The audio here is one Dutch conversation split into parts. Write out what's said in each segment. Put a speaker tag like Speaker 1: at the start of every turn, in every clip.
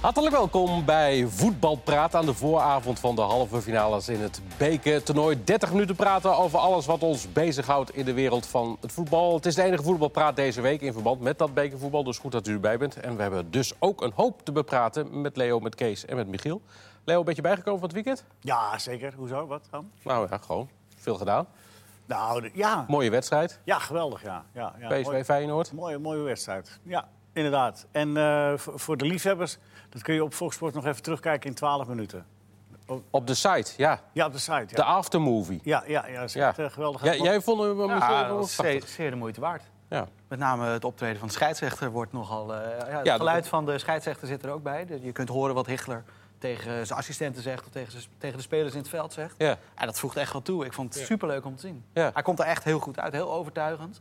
Speaker 1: Hartelijk welkom bij Voetbalpraat aan de vooravond van de halve finales in het bekertoernooi. 30 minuten praten over alles wat ons bezighoudt in de wereld van het voetbal. Het is de enige voetbalpraat deze week in verband met dat bekervoetbal. Dus goed dat u erbij bent. En we hebben dus ook een hoop te bepraten met Leo, met Kees en met Michiel. Leo, een beetje bijgekomen van het weekend?
Speaker 2: Ja, zeker. Hoezo? Wat dan?
Speaker 1: Nou ja, gewoon. Veel gedaan.
Speaker 2: Nou, ja.
Speaker 1: Mooie wedstrijd.
Speaker 2: Ja, geweldig, ja. ja, ja.
Speaker 1: PSV
Speaker 2: Mooi-
Speaker 1: Feyenoord.
Speaker 2: Mooie, mooie wedstrijd. Ja, inderdaad. En eh, voor de liefhebbers, dat kun je op Foxsport nog even terugkijken in 12 minuten.
Speaker 1: Op de site, ja.
Speaker 2: Ja, op de site.
Speaker 1: De
Speaker 2: Ja,
Speaker 1: aftermovie.
Speaker 2: ja, ja, ja dat is
Speaker 1: Ja.
Speaker 2: echt eh, geweldig.
Speaker 1: Ja, jij vond hem
Speaker 3: Ja,
Speaker 1: wel
Speaker 3: dat is
Speaker 1: prachtig.
Speaker 3: zeer, zeer de moeite waard.
Speaker 1: Ja.
Speaker 3: Met name het optreden van de scheidsrechter wordt nogal... eh, ja, het
Speaker 1: Ja,
Speaker 3: geluid
Speaker 1: dat-
Speaker 3: van de scheidsrechter zit er ook bij. Je kunt horen wat Hichler tegen zijn assistenten zegt... of tegen, zijn- tegen de spelers in het veld zegt.
Speaker 1: Ja.
Speaker 3: Ja, dat voegt echt wel toe. Ik vond het superleuk om te zien.
Speaker 1: Ja.
Speaker 3: Hij komt er echt heel goed uit, heel overtuigend.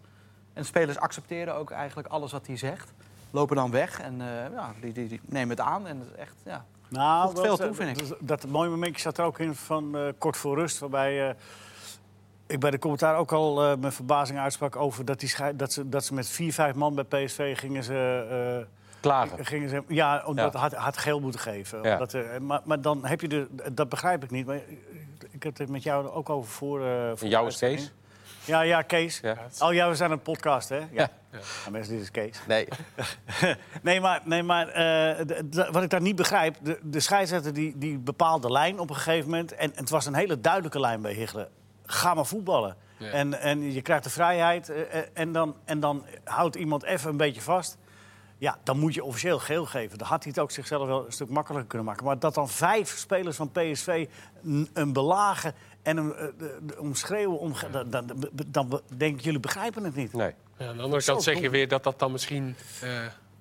Speaker 3: En de spelers accepteren ook eigenlijk alles wat hij zegt. Lopen dan weg en eh, ja, die, die, die nemen het aan. En dat is echt, ja.
Speaker 2: Nou,
Speaker 3: Voegt veel
Speaker 2: dat,
Speaker 3: toe, vind ik.
Speaker 2: Dat, dat mooie momentje zat er ook in van eh, kort voor rust, waarbij eh, ik bij de commentaar ook al eh, mijn verbazing uitsprak over dat, die dat, ze, dat ze met vier, vijf man bij PSV gingen ze. eh,
Speaker 1: Klagen.
Speaker 2: Gingen ze, ja, omdat
Speaker 1: Ja.
Speaker 2: had, had geel moeten geven.
Speaker 1: Ja.
Speaker 2: Omdat, eh, maar, maar dan heb je de, dat begrijp ik niet. Maar ik heb het met jou ook over voor. eh voor
Speaker 1: jou.
Speaker 2: Ja, ja, Kees.
Speaker 1: Ja.
Speaker 2: Oh ja, we zijn een podcast, hè? Ja.
Speaker 1: Ja.
Speaker 2: ja. mensen, dit is Kees.
Speaker 1: Nee.
Speaker 2: nee, maar, nee, maar eh, wat ik daar niet begrijp... de, de scheidsrechter die, die bepaalde lijn op een gegeven moment... En, en het was een hele duidelijke lijn bij Hichelen. Ga maar voetballen. En, en je krijgt de vrijheid eh, eh, en, dan, en dan houdt iemand even een beetje vast... Ja, dan moet je officieel geel geven. Dan had hij het ook zichzelf wel een stuk makkelijker kunnen maken. Maar dat dan vijf spelers van PSV een, een belagen en een, eh, omschreeuwen... Om, dan, dan, dan denk ik, jullie begrijpen het niet.
Speaker 1: Nee.
Speaker 4: Ja, aan de andere kant zeg je weer dat dat dan misschien eh,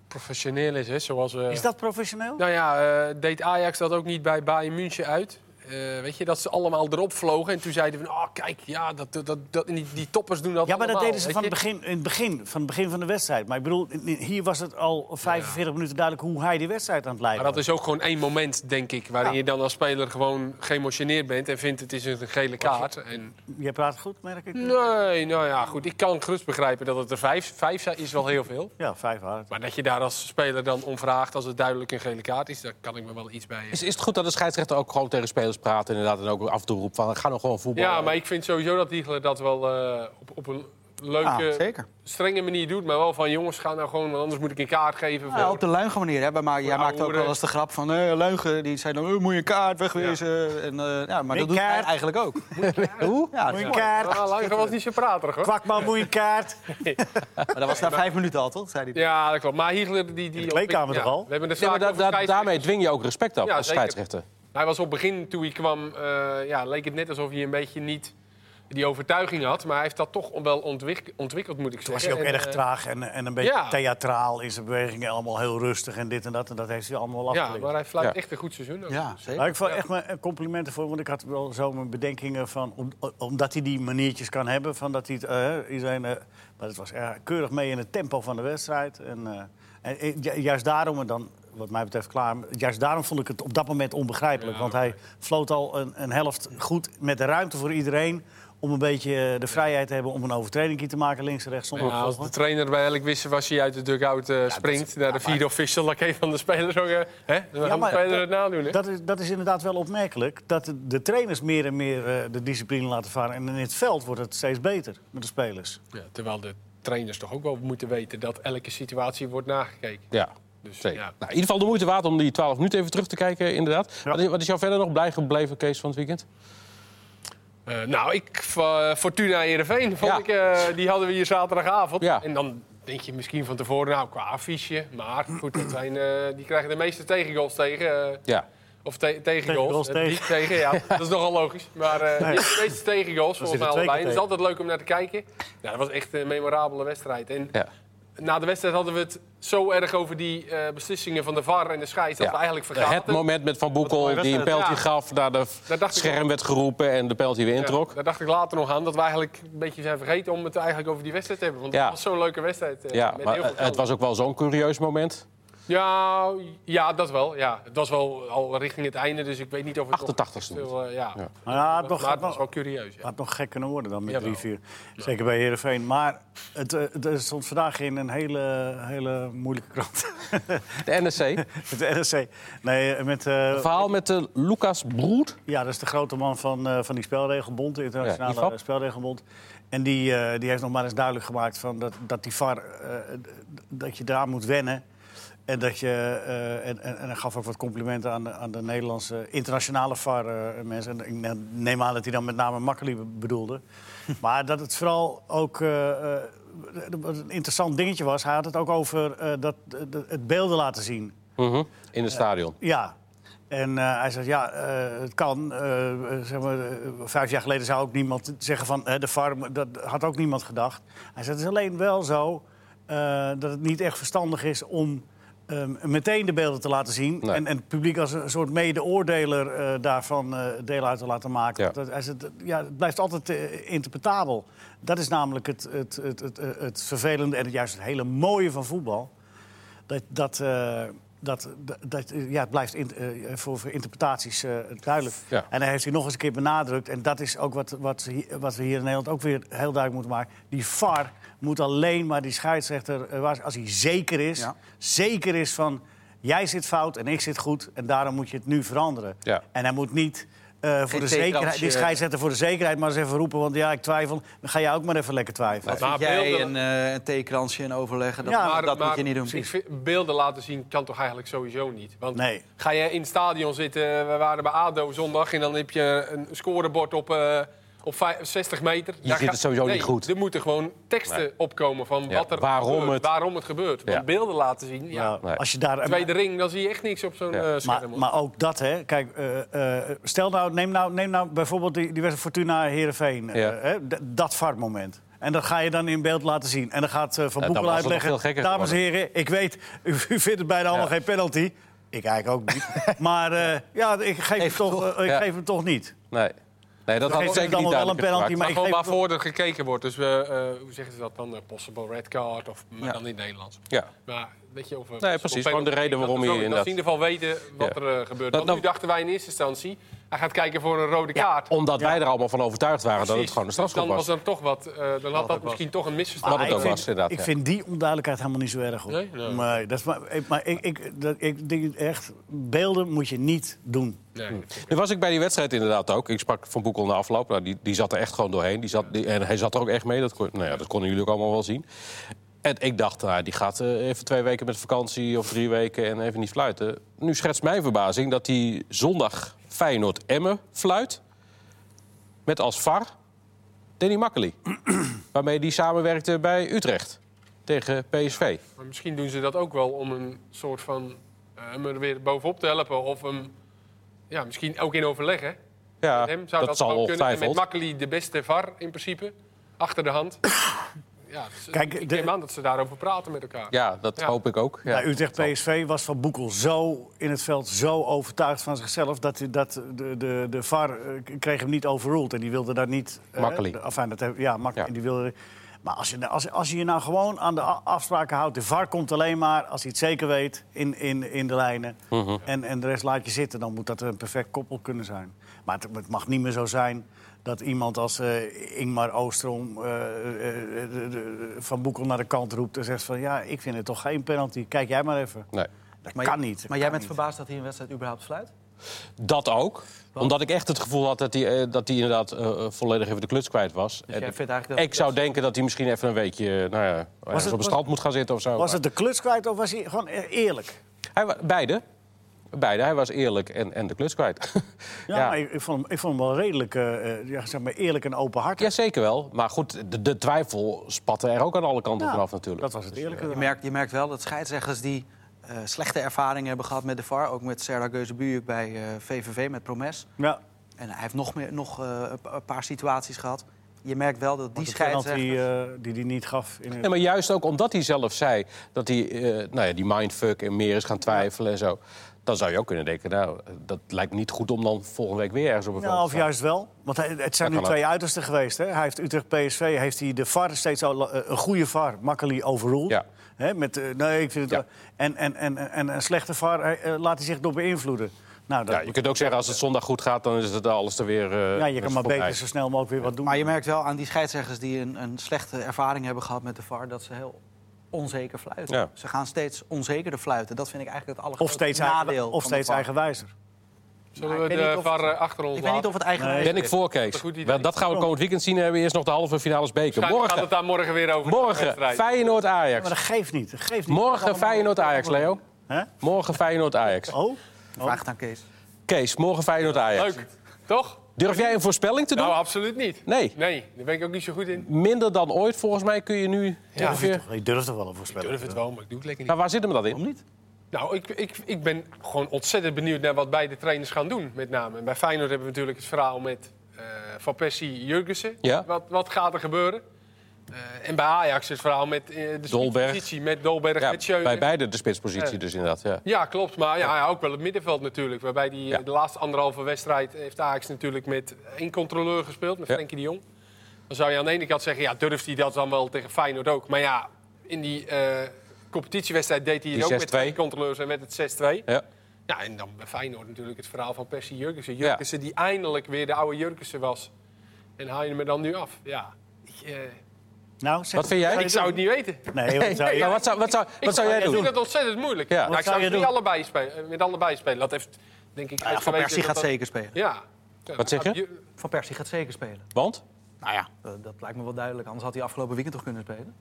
Speaker 4: professioneel is. Hè? Zoals, eh,
Speaker 2: Is dat professioneel?
Speaker 4: Nou ja, eh, deed Ajax dat ook niet bij Bayern München uit? Eh, weet je, dat ze allemaal erop vlogen en toen zeiden van... Oh, kijk, ja, dat, dat, dat, die, die toppers doen dat
Speaker 2: Ja, maar dat deden ze van het,
Speaker 4: je.
Speaker 2: begin, in het begin, van het begin van de wedstrijd. Maar ik bedoel, hier was het al 45 minuten duidelijk hoe hij die wedstrijd aan het leiden
Speaker 4: Maar dat
Speaker 2: was.
Speaker 4: is ook gewoon één moment, denk ik... waarin
Speaker 2: Ja.
Speaker 4: je dan als speler gewoon geëmotioneerd bent... en vindt het is een gele kaart. En...
Speaker 2: Jij praat goed, merk ik.
Speaker 4: Nee, nou ja, goed. Ik kan gerust begrijpen dat het er vijf, vijf zijn, is wel heel veel.
Speaker 2: Ja, vijf hard.
Speaker 4: Maar dat je daar als speler dan om vraagt als het duidelijk een gele kaart is... daar kan ik me wel iets bij...
Speaker 1: Is, is het goed dat de scheidsrechter ook gewoon tegen spelers praat inderdaad, en ook af en toe roept van ga nog gewoon voetballen?
Speaker 4: Ja, maar ik vind sowieso dat Hiegler dat wel eh, op, op een leuke,
Speaker 3: Ah, zeker.
Speaker 4: strenge manier doet. Maar wel van jongens, ga nou gewoon, want anders moet ik een kaart geven.
Speaker 3: Ja, op de luige manier. Hè. Bij Ma- jij maakt ook wel eens de grap van eh luigen. Die zei dan, eh, moet je een kaart wegwezen. En, eh, ja, maar dat doet hij eigenlijk ook. Hoe? Ja, dat
Speaker 2: Moet je
Speaker 3: mooi.
Speaker 2: kaart.
Speaker 4: Ah, Lange was niet zo praterig hoor.
Speaker 2: Kwakman, moet je een kaart.
Speaker 3: Maar dat was na vijf minuten al, toch? Zei hij.
Speaker 4: Ja, dat klopt. Maar Hiegler, die... die
Speaker 2: de kleedkamer
Speaker 4: ja,
Speaker 2: toch al?
Speaker 4: We hebben de
Speaker 1: maar da- da- daarmee dwing je ook respect op
Speaker 4: Ja,
Speaker 1: als
Speaker 4: zeker.
Speaker 1: scheidsrechter.
Speaker 4: Hij was op het begin, toen hij kwam, eh, ja, leek het net alsof hij een beetje niet die overtuiging had. Maar hij heeft dat toch wel ontwik- ontwikkeld, moet ik
Speaker 2: Toen was
Speaker 4: zeggen.
Speaker 2: hij ook
Speaker 4: En,
Speaker 2: erg
Speaker 4: eh,
Speaker 2: traag en, en een beetje
Speaker 4: ja.
Speaker 2: theatraal in zijn bewegingen. Allemaal heel rustig en dit en dat. En dat heeft hij allemaal wel
Speaker 4: Ja, maar hij fluit
Speaker 1: Ja.
Speaker 4: echt een goed seizoen. ook.
Speaker 3: Ja, zeker.
Speaker 2: Maar ik vond echt mijn complimenten voor, want ik had wel zo mijn bedenkingen van... Om, omdat hij die maniertjes kan hebben, van dat hij het, eh, iedereen... eh, maar het was erg keurig mee in het tempo van de wedstrijd. En, eh, en, eh, ju- juist daarom, en dan wat mij betreft klaar... Juist daarom vond ik het op dat moment onbegrijpelijk.
Speaker 4: Ja,
Speaker 2: want hij floot al een, een helft goed met de ruimte voor iedereen... om een beetje eh, de vrijheid te hebben om een overtreding te maken links en rechts. Zonder
Speaker 4: Ja, als de trainer bij elk wisselwasje uit de dugout eh, springt... naar de vierde official, dan kan je van de spelers ook... eh, hè? Dan gaan
Speaker 2: maar
Speaker 4: de het nadoen, hè?
Speaker 2: Dat is, dat is inderdaad wel opmerkelijk. Dat de, de trainers meer en meer de discipline laten varen. En in het veld wordt het steeds beter met de spelers.
Speaker 4: Ja, terwijl de trainers toch ook wel moeten weten... dat elke situatie wordt nagekeken.
Speaker 1: Ja,
Speaker 4: Dus,
Speaker 1: zeker. Nou, in ieder geval de moeite waard om die 12 minuten even terug te kijken, inderdaad.
Speaker 2: Ja.
Speaker 1: Wat, is, wat is jou verder nog blij gebleven, Kees, van het weekend?
Speaker 4: Eh, nou, ik, uh, Fortuna Heerenveen, vond
Speaker 1: Ja.
Speaker 4: ik, eh, die hadden we hier zaterdagavond.
Speaker 1: Ja.
Speaker 4: En dan denk je misschien van tevoren, nou, qua affiche. Maar goed, dat zijn, eh, die krijgen de meeste tegengoals tegen. eh,
Speaker 1: Ja.
Speaker 4: of te
Speaker 2: Tegengoals.
Speaker 4: Eh,
Speaker 2: tegen.
Speaker 4: Tegen, ja. Dat is nogal logisch. Maar eh,
Speaker 2: Nee.
Speaker 4: de meeste tegengoals, volgens mij allebei. Het is altijd leuk om naar te kijken. Ja, dat was echt een memorabele wedstrijd. En
Speaker 1: Ja.
Speaker 4: Na de wedstrijd hadden we het zo erg over die eh, beslissingen van de VAR en de scheids... dat
Speaker 1: Ja.
Speaker 4: we eigenlijk vergaten.
Speaker 1: Het moment met Van Boekel die een penalty
Speaker 4: Ja.
Speaker 1: gaf, naar de
Speaker 4: Daar dacht ik
Speaker 1: scherm werd geroepen en de penalty weer introk.
Speaker 4: Ja, daar dacht ik later nog aan dat we eigenlijk een beetje zijn vergeten om het eigenlijk over die wedstrijd te hebben. Want
Speaker 1: Ja.
Speaker 4: het was zo'n leuke wedstrijd. eh,
Speaker 1: Ja,
Speaker 4: met
Speaker 1: maar
Speaker 4: heel veel
Speaker 1: het was ook wel zo'n curieus moment.
Speaker 4: Ja, ja, dat wel. Ja. Het was wel al richting het einde, dus ik weet niet of het... nog
Speaker 1: 88ste
Speaker 4: stil, eh, ja.
Speaker 1: Ja.
Speaker 2: Maar ja,
Speaker 4: Maar
Speaker 2: toch,
Speaker 4: het was wel curieus. Ja.
Speaker 2: Had nog gek kunnen worden dan met
Speaker 4: Jawel.
Speaker 2: 3-4. Zeker bij Heerenveen. Maar het, eh, het stond vandaag in een hele, hele moeilijke krant.
Speaker 1: De NSC.
Speaker 2: met de NRC. Nee, met... eh,
Speaker 1: Een verhaal met de Lucas Broed.
Speaker 2: Ja, dat is de grote man van, eh, van die spelregelbond, de internationale spelregelbond. En die, eh, die heeft nog maar eens duidelijk gemaakt van dat, dat die VAR, eh, dat je daar moet wennen. En, dat je, eh, en, en, en hij gaf ook wat complimenten aan de, aan de Nederlandse internationale VAR-mensen. en ik neem aan dat hij dan met name Makkeli be- bedoelde. maar dat het vooral ook eh, eh, wat een interessant dingetje was. Hij had het ook over eh, dat, de- het beelden laten zien.
Speaker 1: Mhm, In het stadion.
Speaker 2: Ja. En eh, hij zegt, ja, eh, het kan. Eh, eh, zeg maar, eh, vijf jaar geleden zou ook niemand zeggen van eh, de VAR, dat had ook niemand gedacht. Hij zegt, het is alleen wel zo eh, dat het niet echt verstandig is om ehm, meteen de beelden te laten zien.
Speaker 1: Nee.
Speaker 2: En, en het publiek als een soort mede-oordeler eh, daarvan eh, deel uit te laten maken.
Speaker 1: Ja.
Speaker 2: Dat, hij zegt, ja, het blijft altijd eh, interpretabel. Dat is namelijk het, het, het, het, het vervelende en het, juist het hele mooie van voetbal. Dat, dat, dat, dat, ja, het blijft in, voor, voor interpretaties eh, duidelijk.
Speaker 1: Ja.
Speaker 2: En hij heeft hij nog eens een keer benadrukt. En dat is ook wat, wat, wat we hier in Nederland ook weer heel duidelijk moeten maken. Die VAR moet alleen maar die scheidsrechter, eh, als hij zeker is,
Speaker 3: Ja.
Speaker 2: zeker is van... jij zit fout en ik zit goed en daarom moet je het nu veranderen.
Speaker 1: Ja.
Speaker 2: En hij moet niet... eh, voor de zekerheid, die scheidsrechter voor de zekerheid maar eens even roepen. Want ja, ik twijfel. Dan ga jij ook maar even lekker twijfelen.
Speaker 4: Maar
Speaker 3: Vind jij
Speaker 4: beelden-
Speaker 3: een, eh een theekransje en overleggen? Dat,
Speaker 2: Ja,
Speaker 3: dat moet je niet doen.
Speaker 4: ik vind- beelden laten zien kan toch eigenlijk sowieso niet? Want
Speaker 2: Nee.
Speaker 4: ga je in het stadion zitten, we waren bij ADO zondag... en dan heb je een scorebord op, eh, op vijf- 60 meter.
Speaker 1: Je ziet het sowieso
Speaker 4: nee,
Speaker 1: niet goed.
Speaker 4: Er moeten gewoon teksten
Speaker 1: Nee.
Speaker 4: opkomen van
Speaker 1: Ja,
Speaker 4: wat er
Speaker 1: waarom
Speaker 4: gebeurt,
Speaker 1: het-
Speaker 4: waarom het gebeurt. Want
Speaker 1: Ja.
Speaker 4: beelden laten zien, ja.
Speaker 1: Nee.
Speaker 2: Als je daar,
Speaker 4: Tweede ring, dan zie je echt niks op zo'n
Speaker 1: Ja.
Speaker 4: eh, scherm.
Speaker 2: Maar, maar ook dat, hè. Kijk, eh, eh, stel nou, neem nou, neem nou bijvoorbeeld die, die wedstrijd Fortuna Heerenveen. eh,
Speaker 1: Ja.
Speaker 2: hè, dat VAR-moment. En dat ga je dan in beeld laten zien. En dan gaat eh, Van Boekel uitleggen... Dames en heren, ik weet, u, u vindt het bijna allemaal
Speaker 1: Ja.
Speaker 2: geen penalty. Ik eigenlijk ook niet. maar eh, ja, ik geef, hem
Speaker 3: Even
Speaker 2: toch,
Speaker 3: toch.
Speaker 2: ik
Speaker 1: Ja.
Speaker 2: geef hem toch niet.
Speaker 1: Nee. Nee, dat had zeker niet
Speaker 2: wel een penalty, maar
Speaker 4: gewoon waarvoor er gekeken wordt. Dus we, eh, hoe zeggen ze dat dan? Eh, possible red card, of maar
Speaker 3: Ja.
Speaker 4: dan in het Nederlands.
Speaker 1: Ja.
Speaker 4: Maar weet je, of, eh,
Speaker 1: precies. Gewoon de reden waarom je
Speaker 4: zo- Dat ze in ieder geval weten wat
Speaker 1: Ja.
Speaker 4: er eh, gebeurt.
Speaker 1: Dat
Speaker 4: Want nu dachten wij in eerste instantie... hij gaat kijken voor een rode kaart.
Speaker 1: Omdat wij er allemaal van overtuigd waren dat het gewoon een strafschop
Speaker 4: Dan was
Speaker 1: was.
Speaker 4: dan toch wat... eh, dan had dat misschien toch een misverstand.
Speaker 1: Wat het
Speaker 2: ik
Speaker 1: ook
Speaker 2: vind,
Speaker 1: was, inderdaad,
Speaker 2: ik
Speaker 1: ja.
Speaker 2: vind die onduidelijkheid helemaal niet zo erg. Hoor.
Speaker 4: Nee? Nee.
Speaker 2: Maar, dat is maar, ik- maar ik, ik, dat, ik denk echt, beelden moet je niet doen.
Speaker 4: Nee.
Speaker 1: Nu was ik bij die wedstrijd inderdaad ook. Ik sprak Van Boekel na afloop. Nou, die, die zat er echt gewoon doorheen. Die zat, die- en hij zat er ook echt mee. Dat, kon, nou ja, dat konden jullie ook allemaal wel zien. En ik dacht, nou, die gaat eh, even twee weken met vakantie of drie weken en even niet fluiten. Nu schetst mijn verbazing dat hij zondag Feyenoord-Emmen fluit. Met als VAR Danny Makkely. waarmee die samenwerkte bij Utrecht tegen PSV.
Speaker 4: Maar misschien doen ze dat ook wel om een soort van... eh, hem er weer bovenop te helpen. Of hem... Ja, misschien ook in overleg, hè?
Speaker 1: Ja,
Speaker 4: Met hem zou dat,
Speaker 1: dat zal
Speaker 4: wel kunnen. En met. Makkely de beste VAR in principe. Achter de hand. ja, dus,
Speaker 2: Kijk,
Speaker 4: ik
Speaker 2: de-
Speaker 4: neem aan dat ze daarover praten met elkaar.
Speaker 1: Ja, dat
Speaker 4: Ja.
Speaker 1: hoop ik ook. Ja.
Speaker 2: Bij Utrecht PSV was Van Boekel zo in het veld zo overtuigd van zichzelf... dat, hij- dat de, de, de VAR eh, kreeg hem niet overruled. En die wilde daar niet... eh,
Speaker 1: Makkely.
Speaker 2: de- enfin, dat, ja, Makkely.
Speaker 1: Ja.
Speaker 2: Die wilde, maar als je, als, als je je nou gewoon aan de afspraken houdt... de VAR komt alleen maar als hij het zeker weet in, in, in de lijnen...
Speaker 1: Mhm.
Speaker 2: en, en de rest laat je zitten, dan moet dat een perfect koppel kunnen zijn. Maar het, het mag niet meer zo zijn dat iemand als eh, Ingmar Oostrom eh, eh, de- de- Van Boekel naar de kant roept... en zegt van ja, ik vind het toch geen penalty. Kijk jij maar even.
Speaker 1: Nee.
Speaker 2: Dat
Speaker 3: Maar
Speaker 2: kan
Speaker 3: je-
Speaker 2: niet. dat
Speaker 3: Maar jij bent
Speaker 2: niet.
Speaker 3: verbaasd dat hij een wedstrijd überhaupt fluit?
Speaker 1: Dat ook. Omdat ik echt het gevoel had dat hij, eh, dat hij inderdaad eh, volledig even de kluts kwijt was.
Speaker 3: Dus
Speaker 1: En
Speaker 3: jij vindt eigenlijk dat
Speaker 1: ik zou denken dat hij misschien even een weekje eh, nou ja, ergens
Speaker 2: het-
Speaker 1: op het
Speaker 2: was-
Speaker 1: strand moet gaan zitten of zo.
Speaker 2: Was het de kluts kwijt of was hij gewoon e- eerlijk?
Speaker 1: Hij beide. Beide. Hij was eerlijk en, en de kluts kwijt.
Speaker 2: Ja,
Speaker 1: Ja.
Speaker 2: Maar ik, ik, vond hem, ik vond hem wel redelijk eh, eh, ja, zeg maar eerlijk en openhartig.
Speaker 1: ja, zeker wel. Maar goed, de, de twijfel spatte er ook aan alle kanten
Speaker 2: Ja,
Speaker 1: vanaf natuurlijk.
Speaker 2: Dat was het eerlijke.
Speaker 3: Je merkt, je merkt wel dat scheidsrechters die eh, slechte ervaringen hebben gehad met de VAR... ook met Serdar Geuzebujuk bij eh, VVV, met Promes...
Speaker 2: ja,
Speaker 3: En hij heeft nog, meer, nog eh, een pa- een paar situaties gehad. Je merkt wel dat die
Speaker 2: die penalty
Speaker 3: scheidsrechters...
Speaker 2: eh, die hij niet gaf. In het...
Speaker 1: Ja, maar juist ook omdat hij zelf zei dat hij eh, nou ja, die mindfuck en meer is gaan twijfelen en zo. Dan zou je ook kunnen denken, nou, dat lijkt me niet goed om dan volgende week weer ergens op een
Speaker 2: Nou, of juist wel. Want hij- het zijn
Speaker 1: Dat
Speaker 2: nu twee uitersten geweest. Hè? Hij heeft Utrecht PSV, heeft hij de VAR steeds al eh, een goede VAR, makkelijk overruled.
Speaker 1: Ja.
Speaker 2: Hè? Met, eh, nee, ik vind het,
Speaker 1: Ja.
Speaker 2: en, en, en, en een slechte VAR eh, eh, laat hij zich door beïnvloeden. Nou, dat
Speaker 1: Ja, je kunt ook zeggen, als het zondag goed gaat, dan is het alles er weer. eh,
Speaker 2: ja, je kan maar beter zo snel mogelijk weer wat doen.
Speaker 3: Maar je merkt wel aan die scheidsrechters die een, een slechte ervaring hebben gehad met de VAR... dat ze heel onzeker fluiten.
Speaker 1: Ja.
Speaker 3: Ze gaan steeds onzekerder fluiten. Dat vind ik eigenlijk het
Speaker 2: of
Speaker 3: allergrootste
Speaker 2: steeds,
Speaker 3: nadeel
Speaker 2: eigen, of steeds eigenwijzer.
Speaker 4: Zullen
Speaker 3: Maar
Speaker 4: we
Speaker 3: ik
Speaker 4: de VAR eh, achter ons
Speaker 3: Ik weet niet of het eigen
Speaker 1: Ben ik voor,
Speaker 4: Dat
Speaker 1: Kees. Dat gaan we komend weekend zien. Hebben we eerst nog de halve finales beker.
Speaker 4: Waarschijnlijk gaat
Speaker 1: Morgen,
Speaker 4: het daar morgen weer over.
Speaker 1: morgen. Feyenoord-Ajax.
Speaker 2: Maar dat geeft niet. Dat geeft niet.
Speaker 1: Morgen Feyenoord-Ajax, Leo.
Speaker 2: Hè?
Speaker 1: Morgen Feyenoord-Ajax.
Speaker 2: Oh?
Speaker 3: Vraag het aan Kees.
Speaker 1: Kees, morgen Feyenoord-Ajax.
Speaker 4: Leuk, toch?
Speaker 1: Durf jij een voorspelling te doen?
Speaker 4: Nou, absoluut niet.
Speaker 1: Nee.
Speaker 4: Nee, daar ben ik ook niet zo goed in.
Speaker 1: Minder dan ooit, volgens mij, kun je nu
Speaker 4: Ja.
Speaker 1: ongeveer...
Speaker 2: Je durft toch wel een
Speaker 4: Ik
Speaker 2: voorspelling.
Speaker 4: durf het wel, maar ik doe het lekker niet.
Speaker 1: Maar waar zit hem dat in?
Speaker 3: Waarom niet?
Speaker 4: Nou, ik, ik, ik ben gewoon ontzettend benieuwd naar wat beide trainers gaan doen, met name. En bij Feyenoord hebben we natuurlijk het verhaal met eh, Van Persie, Jurgensen.
Speaker 1: Ja.
Speaker 4: Wat, wat gaat er gebeuren? Eh, en bij Ajax het verhaal met eh, de
Speaker 1: Dolberg.
Speaker 4: positie met Dolberg,
Speaker 1: Ja,
Speaker 4: met Schöne.
Speaker 1: bij beide de spitspositie
Speaker 4: Ja.
Speaker 1: dus inderdaad. Ja.
Speaker 4: Ja, klopt. Maar ja, ja, ook wel het middenveld natuurlijk. Waarbij die, de laatste anderhalve wedstrijd heeft Ajax natuurlijk met één controleur gespeeld, met. Frenkie de Jong. Dan zou je aan de ene kant zeggen, ja, durft hij dat dan wel tegen Feyenoord ook? Maar ja, in die competitiewedstrijd deed hij het ook met
Speaker 1: 6-2.
Speaker 4: twee controleurs en met het 6-2.
Speaker 1: Ja.
Speaker 4: Ja, en dan bij Feyenoord natuurlijk het verhaal van Persie Jurgensen. Jurgensen die eindelijk weer de oude Jurgensen was. En haal je hem er dan nu af? Ja, ik, eh,
Speaker 2: Nou, zeg-
Speaker 1: Wat vind jij?
Speaker 2: zou
Speaker 4: ik zou het niet weten.
Speaker 2: Nee, wat zou je-
Speaker 1: Maar wat zou, wat zou,
Speaker 4: Ik,
Speaker 1: zou jij
Speaker 4: ik
Speaker 1: doen?
Speaker 4: vind het ontzettend moeilijk.
Speaker 1: Ja.
Speaker 4: Nou, ik
Speaker 2: zou
Speaker 4: het niet allebei spelen, met allebei spelen. Dat heeft, denk ik,
Speaker 3: Nou ja, van Persie gaat
Speaker 4: dat-
Speaker 3: zeker spelen.
Speaker 4: Ja.
Speaker 1: Wat zeg je?
Speaker 3: Van Persie gaat zeker spelen.
Speaker 1: Want?
Speaker 3: Nou ja, dat, dat lijkt me wel duidelijk. Anders had hij afgelopen weekend toch kunnen spelen?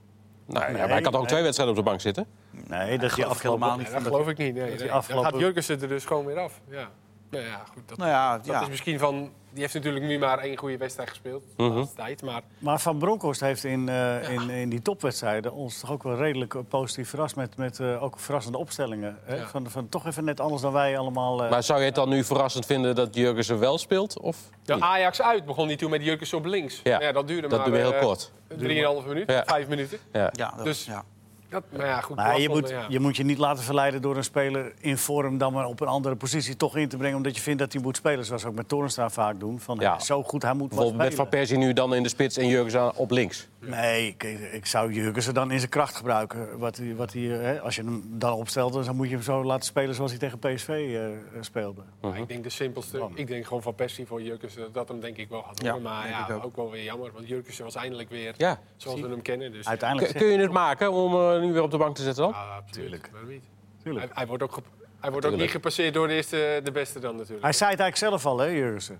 Speaker 1: Nou, ja,
Speaker 2: Nee,
Speaker 1: maar hij kan ook
Speaker 2: nee.
Speaker 1: twee wedstrijden op de bank zitten.
Speaker 2: Nee, dat is die
Speaker 3: ik helemaal
Speaker 2: afgelopen...
Speaker 3: niet.
Speaker 4: Nee, dat geloof ik niet. Nee, nee.
Speaker 2: die
Speaker 4: Dan
Speaker 2: afgelopen-
Speaker 4: gaat Jurgensen er dus gewoon weer af. Ja. Nou ja, goed. Dat,
Speaker 3: Nou ja,
Speaker 4: dat
Speaker 3: ja.
Speaker 4: is misschien van... Die heeft natuurlijk nu maar één goede wedstrijd gespeeld. De
Speaker 1: Mhm.
Speaker 4: laatste tijd. Maar
Speaker 2: Maar Van Bronckhorst heeft in, eh, in, in die topwedstrijden ons toch ook wel redelijk eh, positief verrast met, met eh, ook verrassende opstellingen. Hè?
Speaker 4: Ja.
Speaker 2: Van, van toch even net anders dan wij allemaal. eh,
Speaker 1: Maar zou je het dan nu verrassend vinden dat Jurgensen wel speelt? Of
Speaker 4: ja,
Speaker 1: niet?
Speaker 4: Ajax uit begon hij toen met Jurgensen op links.
Speaker 1: Ja.
Speaker 4: dat duurde
Speaker 1: dat
Speaker 4: maar
Speaker 1: we heel
Speaker 4: eh,
Speaker 1: kort.
Speaker 4: 3,5 minuten,
Speaker 1: Ja.
Speaker 4: 5 minuten.
Speaker 1: Ja.
Speaker 3: Ja, dat,
Speaker 4: Dus-
Speaker 3: ja.
Speaker 4: Dat, maar ja, goed.
Speaker 2: maar je
Speaker 4: Blasphond,
Speaker 2: moet,
Speaker 4: ja.
Speaker 2: je moet je niet laten verleiden door een speler in vorm dan maar op een andere positie toch in te brengen. Omdat je vindt dat hij moet spelen. Zoals we ook met Torenstra vaak doen. Van,
Speaker 1: Ja.
Speaker 2: zo goed, hij moet wat
Speaker 1: Bijvoorbeeld met Van. Persie nu dan in de spits en Jurgensen op links.
Speaker 2: Nee, ik, ik zou Jurgensen dan in zijn kracht gebruiken. Wat hij, wat hij, eh, hè, als je hem dan opstelt, dan moet je hem zo laten spelen zoals hij tegen PSV eh, speelde.
Speaker 4: Maar ik denk de simpelste. Ik denk gewoon van Persie voor Jurkensen dat hem denk ik wel gaat
Speaker 3: Ja,
Speaker 4: worden. maar ja,
Speaker 3: ook.
Speaker 4: ook. wel weer jammer. Want Jurkensen was eindelijk weer
Speaker 1: Ja.
Speaker 4: zoals we hem kennen. Dus
Speaker 2: Uiteindelijk
Speaker 1: Kun kun je het maken om hem nu weer op de bank te zetten dan?
Speaker 4: ja, absoluut. Waarom niet?
Speaker 2: Tuurlijk.
Speaker 4: Hij, hij wordt ook, hij wordt ook niet gepasseerd door de eerste, de beste dan natuurlijk.
Speaker 2: Hij zei het eigenlijk zelf al, hè, Jurgensen.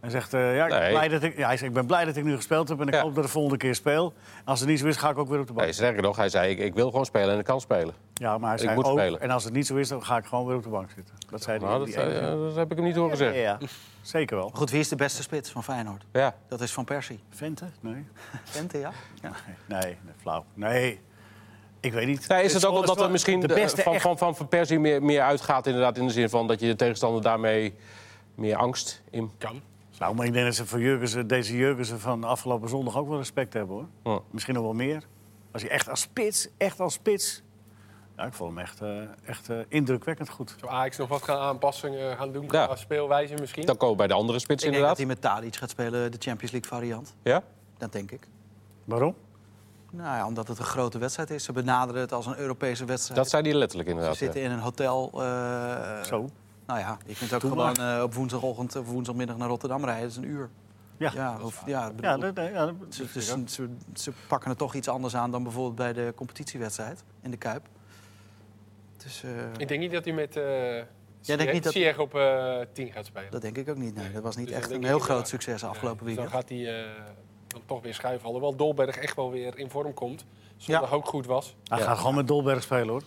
Speaker 2: Hij zegt, eh, ja, ik, ben
Speaker 1: Nee.
Speaker 2: blij dat ik, ja, hij zegt, ik ben blij dat ik nu gespeeld heb en ik
Speaker 1: Ja.
Speaker 2: hoop dat ik de volgende keer speel. Als het niet zo is, ga ik ook weer op de bank.
Speaker 1: Nee, sterker nog, hij zei ik, ik wil gewoon spelen en ik kan spelen.
Speaker 2: Ja, maar hij
Speaker 1: Ik
Speaker 2: zei
Speaker 1: moet
Speaker 2: ook,
Speaker 1: spelen.
Speaker 2: en als het niet zo is, dan ga ik gewoon weer op de bank zitten. Dat zei hij.
Speaker 1: Nou,
Speaker 2: die
Speaker 1: dat, heb ik hem niet horen
Speaker 2: ja,
Speaker 1: zeggen.
Speaker 2: ja, zeker wel.
Speaker 3: Goed, wie is de beste spits van Feyenoord?
Speaker 1: Ja.
Speaker 3: Dat is Van Persie.
Speaker 2: Vente? Nee.
Speaker 3: Vente, ja? ja.
Speaker 2: Nee, nee, flauw. Nee, ik weet niet.
Speaker 1: Ja, is het ook omdat
Speaker 2: wel
Speaker 1: er misschien
Speaker 2: de beste
Speaker 1: van,
Speaker 2: echt-
Speaker 1: van, van Van Persie meer, meer uitgaat inderdaad in de zin van dat je de tegenstander daarmee meer angst in...
Speaker 4: Kan.
Speaker 2: Nou, maar ik denk dat ze voor Jurgensen, deze Jurgensen van afgelopen zondag ook wel respect hebben, hoor.
Speaker 1: Ja.
Speaker 2: Misschien nog wel meer. Als je echt als spits, echt als spits... Ja, ik vond hem echt, eh, echt eh, indrukwekkend goed.
Speaker 4: Zou Ajax nog wat gaan aanpassingen gaan doen
Speaker 1: Ja.
Speaker 4: qua speelwijze misschien?
Speaker 1: Dan komen we bij de andere spits
Speaker 3: Ik denk dat
Speaker 1: inderdaad.
Speaker 3: hij met Tadic gaat spelen, de Champions League variant.
Speaker 1: Ja?
Speaker 3: Dat denk ik.
Speaker 2: Waarom?
Speaker 3: Nou ja, omdat het een grote wedstrijd is. Ze benaderen het als een Europese wedstrijd.
Speaker 1: Dat zei hij letterlijk
Speaker 3: Ze
Speaker 1: inderdaad.
Speaker 3: zitten in een hotel. eh,
Speaker 2: Zo.
Speaker 3: Nou ja, je kunt ook
Speaker 2: Doe
Speaker 3: gewoon eh, op woensdagochtend of woensdagmiddag naar Rotterdam rijden. Dat is een uur.
Speaker 2: Ja.
Speaker 3: Ja, of, ja, bedoel, ze, dus ze, ze pakken het toch iets anders aan dan bijvoorbeeld bij de competitiewedstrijd in de Kuip. Dus eh,
Speaker 4: Ik denk niet dat hij met uh,
Speaker 3: denkt niet dat-
Speaker 4: Ziyech op eh 10 gaat spelen.
Speaker 3: dat denk ik ook niet. Nee, dat was niet
Speaker 4: Dus
Speaker 3: echt
Speaker 4: denk
Speaker 3: een heel groot succes afgelopen
Speaker 4: Nee,
Speaker 3: weekend.
Speaker 4: Dan gaat hij eh, dan toch weer schuiven. Alhoewel Dolberg echt wel weer in vorm komt. Zondag ook goed was.
Speaker 2: Hij
Speaker 1: Ja.
Speaker 2: gaat gewoon met Dolberg spelen, hoor.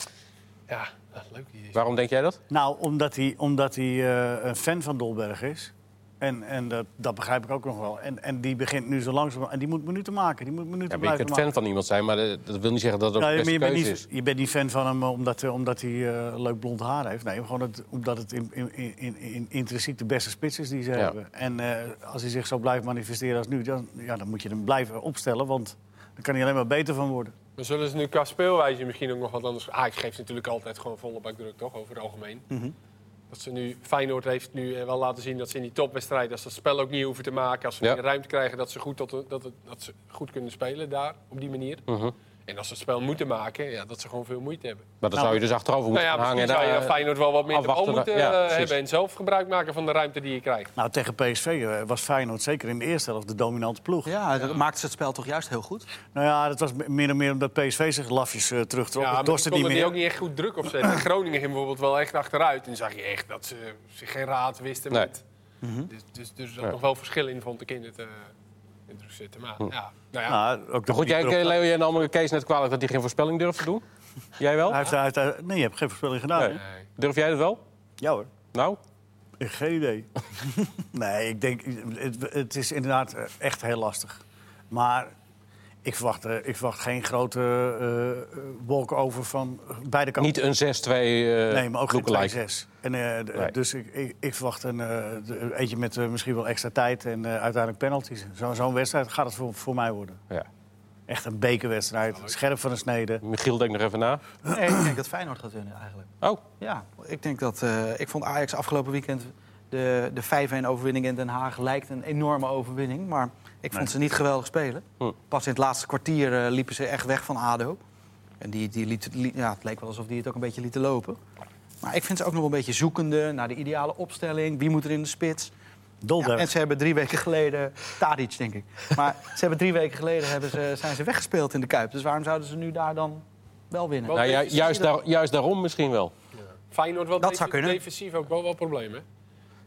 Speaker 4: Ja, dat is leuk.
Speaker 1: Waarom denk jij dat?
Speaker 2: Nou, omdat hij, omdat hij eh, een fan van Dolberg is. En, en dat, dat begrijp ik ook nog wel. En, en die begint nu zo langzaam... En die moet minuten maken. Die moet minuten
Speaker 1: Ja, maar je kunt
Speaker 2: maken.
Speaker 1: fan van iemand zijn, maar eh, dat wil niet zeggen dat het ook
Speaker 2: Ja,
Speaker 1: beste
Speaker 2: je, bent
Speaker 1: keuze
Speaker 2: niet,
Speaker 1: is.
Speaker 2: je bent niet fan van hem eh, omdat, eh, omdat hij eh, leuk blond haar heeft. Nee, gewoon het, omdat het in, in, in, in, intrinsiek de beste spits is die ze
Speaker 1: Ja.
Speaker 2: hebben. En eh, als hij zich zo blijft manifesteren als nu, dan, ja, dan moet je hem blijven opstellen. Want dan kan hij alleen maar beter van worden.
Speaker 4: Maar zullen ze nu qua speelwijze misschien ook nog wat anders... Ajax geeft natuurlijk altijd gewoon volle bak druk, toch? Over het algemeen.
Speaker 3: Mhm.
Speaker 4: Dat ze nu, Feyenoord heeft nu eh, wel laten zien dat ze in die topwedstrijd... dat ze het spel ook niet hoeven te maken. Als ze
Speaker 1: Ja.
Speaker 4: meer ruimte krijgen, dat ze, goed tot, dat, dat ze goed kunnen spelen daar, op die manier.
Speaker 1: Mhm.
Speaker 4: En als ze het spel moeten maken, ja, dat ze gewoon veel moeite hebben.
Speaker 1: Maar dan zou je dus achterover
Speaker 4: Nou
Speaker 1: moeten
Speaker 4: ja,
Speaker 1: gaan hangen.
Speaker 4: misschien zou je
Speaker 1: daar,
Speaker 4: Feyenoord wel wat meer de moeten
Speaker 1: Ja,
Speaker 4: eh, hebben... en zelf gebruik maken van de ruimte die je krijgt.
Speaker 2: Nou, tegen PSV eh, was Feyenoord zeker in de eerste helft de dominante ploeg.
Speaker 3: Ja, dat maakt ze het spel toch juist heel goed.
Speaker 2: Nou ja, dat was meer en meer omdat PSV zich lafjes eh, terugtrok.
Speaker 4: Ja,
Speaker 2: Ja,
Speaker 4: maar die
Speaker 2: meer.
Speaker 4: ook niet echt goed druk opzetten. Groningen ging bijvoorbeeld wel echt achteruit. En zag je echt dat ze zich geen raad wisten
Speaker 1: Nee.
Speaker 4: met... Dus, dus, dus er zat
Speaker 1: Ja.
Speaker 4: nog wel verschil in, vond ik, in het, eh, in het zitten. Maar ja, nou ja.
Speaker 2: Nou, ook de
Speaker 1: Maar goed, jij, Leo, jij nam Kees net kwalijk dat hij geen voorspelling durft te doen. Jij wel?
Speaker 2: Hij heeft, hij heeft, hij- nee, je hebt geen voorspelling gedaan.
Speaker 1: Nee.
Speaker 2: hè?
Speaker 4: Nee.
Speaker 1: Durf jij het wel?
Speaker 2: Ja hoor.
Speaker 1: Nou?
Speaker 2: Geen idee. nee, ik denk, het, het is inderdaad eh, echt heel lastig. Maar ik verwacht, eh, ik verwacht geen grote wolken over van beide kanten.
Speaker 1: Niet een 6-2 eh
Speaker 2: nee, maar ook geen
Speaker 1: lookalike.
Speaker 2: 2-6. En, eh,
Speaker 1: Nee.
Speaker 2: Dus ik, ik, ik verwacht een eh, eentje met eh, misschien wel extra tijd en eh, uiteindelijk penalties. Zo- Zo'n wedstrijd gaat het voor, voor mij worden.
Speaker 1: Ja.
Speaker 2: Echt een bekerwedstrijd, scherp van de snede.
Speaker 1: Michiel, denk nog even na.
Speaker 3: Nee, ik denk dat Feyenoord gaat winnen eigenlijk.
Speaker 1: Oh,
Speaker 3: Ja, ik denk dat. eh, ik vond Ajax afgelopen weekend de, de 5-1 overwinning in Den Haag lijkt een enorme overwinning. Maar ik vond
Speaker 2: Nee.
Speaker 3: ze niet geweldig spelen.
Speaker 1: Hm.
Speaker 3: Pas in het laatste kwartier eh, liepen ze echt weg van ADO. En die, die liet, ja, het leek wel alsof die het ook een beetje lieten lopen. Maar ik vind ze ook nog wel een beetje zoekende naar de ideale opstelling. Wie moet er in de spits? Ja,
Speaker 2: Dolberg.
Speaker 3: en ze hebben drie weken geleden... Tadic, denk ik. Maar ze hebben drie weken geleden hebben ze, zijn ze weggespeeld in de Kuip. Dus waarom zouden ze nu daar dan wel winnen?
Speaker 1: Nou, ju-
Speaker 4: defensief.
Speaker 1: juist, daar, juist daarom misschien wel.
Speaker 4: Feyenoord wel
Speaker 3: Dat
Speaker 4: defe-
Speaker 3: zou kunnen.
Speaker 4: defensief ook wel wel problemen.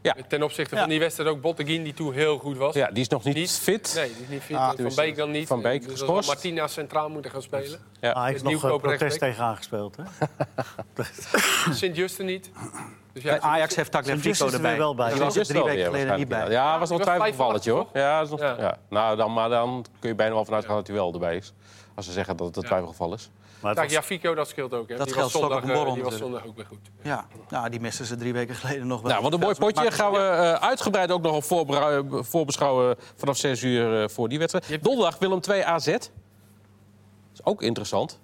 Speaker 1: Ja.
Speaker 4: Ten opzichte
Speaker 2: Ja.
Speaker 4: van die wedstrijd ook Botteguin, die toen heel goed was.
Speaker 1: Ja, die is nog niet, fit.
Speaker 4: Nee, die is niet fit.
Speaker 3: Ah,
Speaker 4: van
Speaker 1: dus
Speaker 4: Beek dan niet.
Speaker 1: Van Beek
Speaker 4: dus
Speaker 1: geschorst.
Speaker 4: Martina centraal moeten gaan spelen.
Speaker 1: Ja.
Speaker 2: Ah, hij heeft nog eh,
Speaker 4: nieuwkoop
Speaker 2: protest tegen aangespeeld. Hè?
Speaker 4: Sint-Justen niet. Dus ja,
Speaker 3: Ajax heeft Tagliafico
Speaker 2: er
Speaker 3: erbij.
Speaker 2: weer wel bij.
Speaker 3: Die was er drie weken geleden niet bij.
Speaker 1: Ja, was nog een hoor. Ja, dat is nog, ja. Nou, dan, maar dan kun je bijna wel vanuit gaan dat hij wel erbij is. Als ze zeggen dat het een twijfelgeval is.
Speaker 2: Maar het was-
Speaker 4: Tagliafico, dat scheelt ook. Hè.
Speaker 3: Dat
Speaker 4: die
Speaker 3: geldt
Speaker 4: was zondag, eh, die was zondag ook weer goed.
Speaker 3: Ja, nou, die misten ze drie weken geleden nog wel.
Speaker 1: Nou, wat een mooi potje. Gaan we eh, uitgebreid ook nog op voorbera- voorbeschouwen vanaf 6 uur eh, voor die wedstrijd. Donderdag Willem 2 AZ. Dat is ook interessant.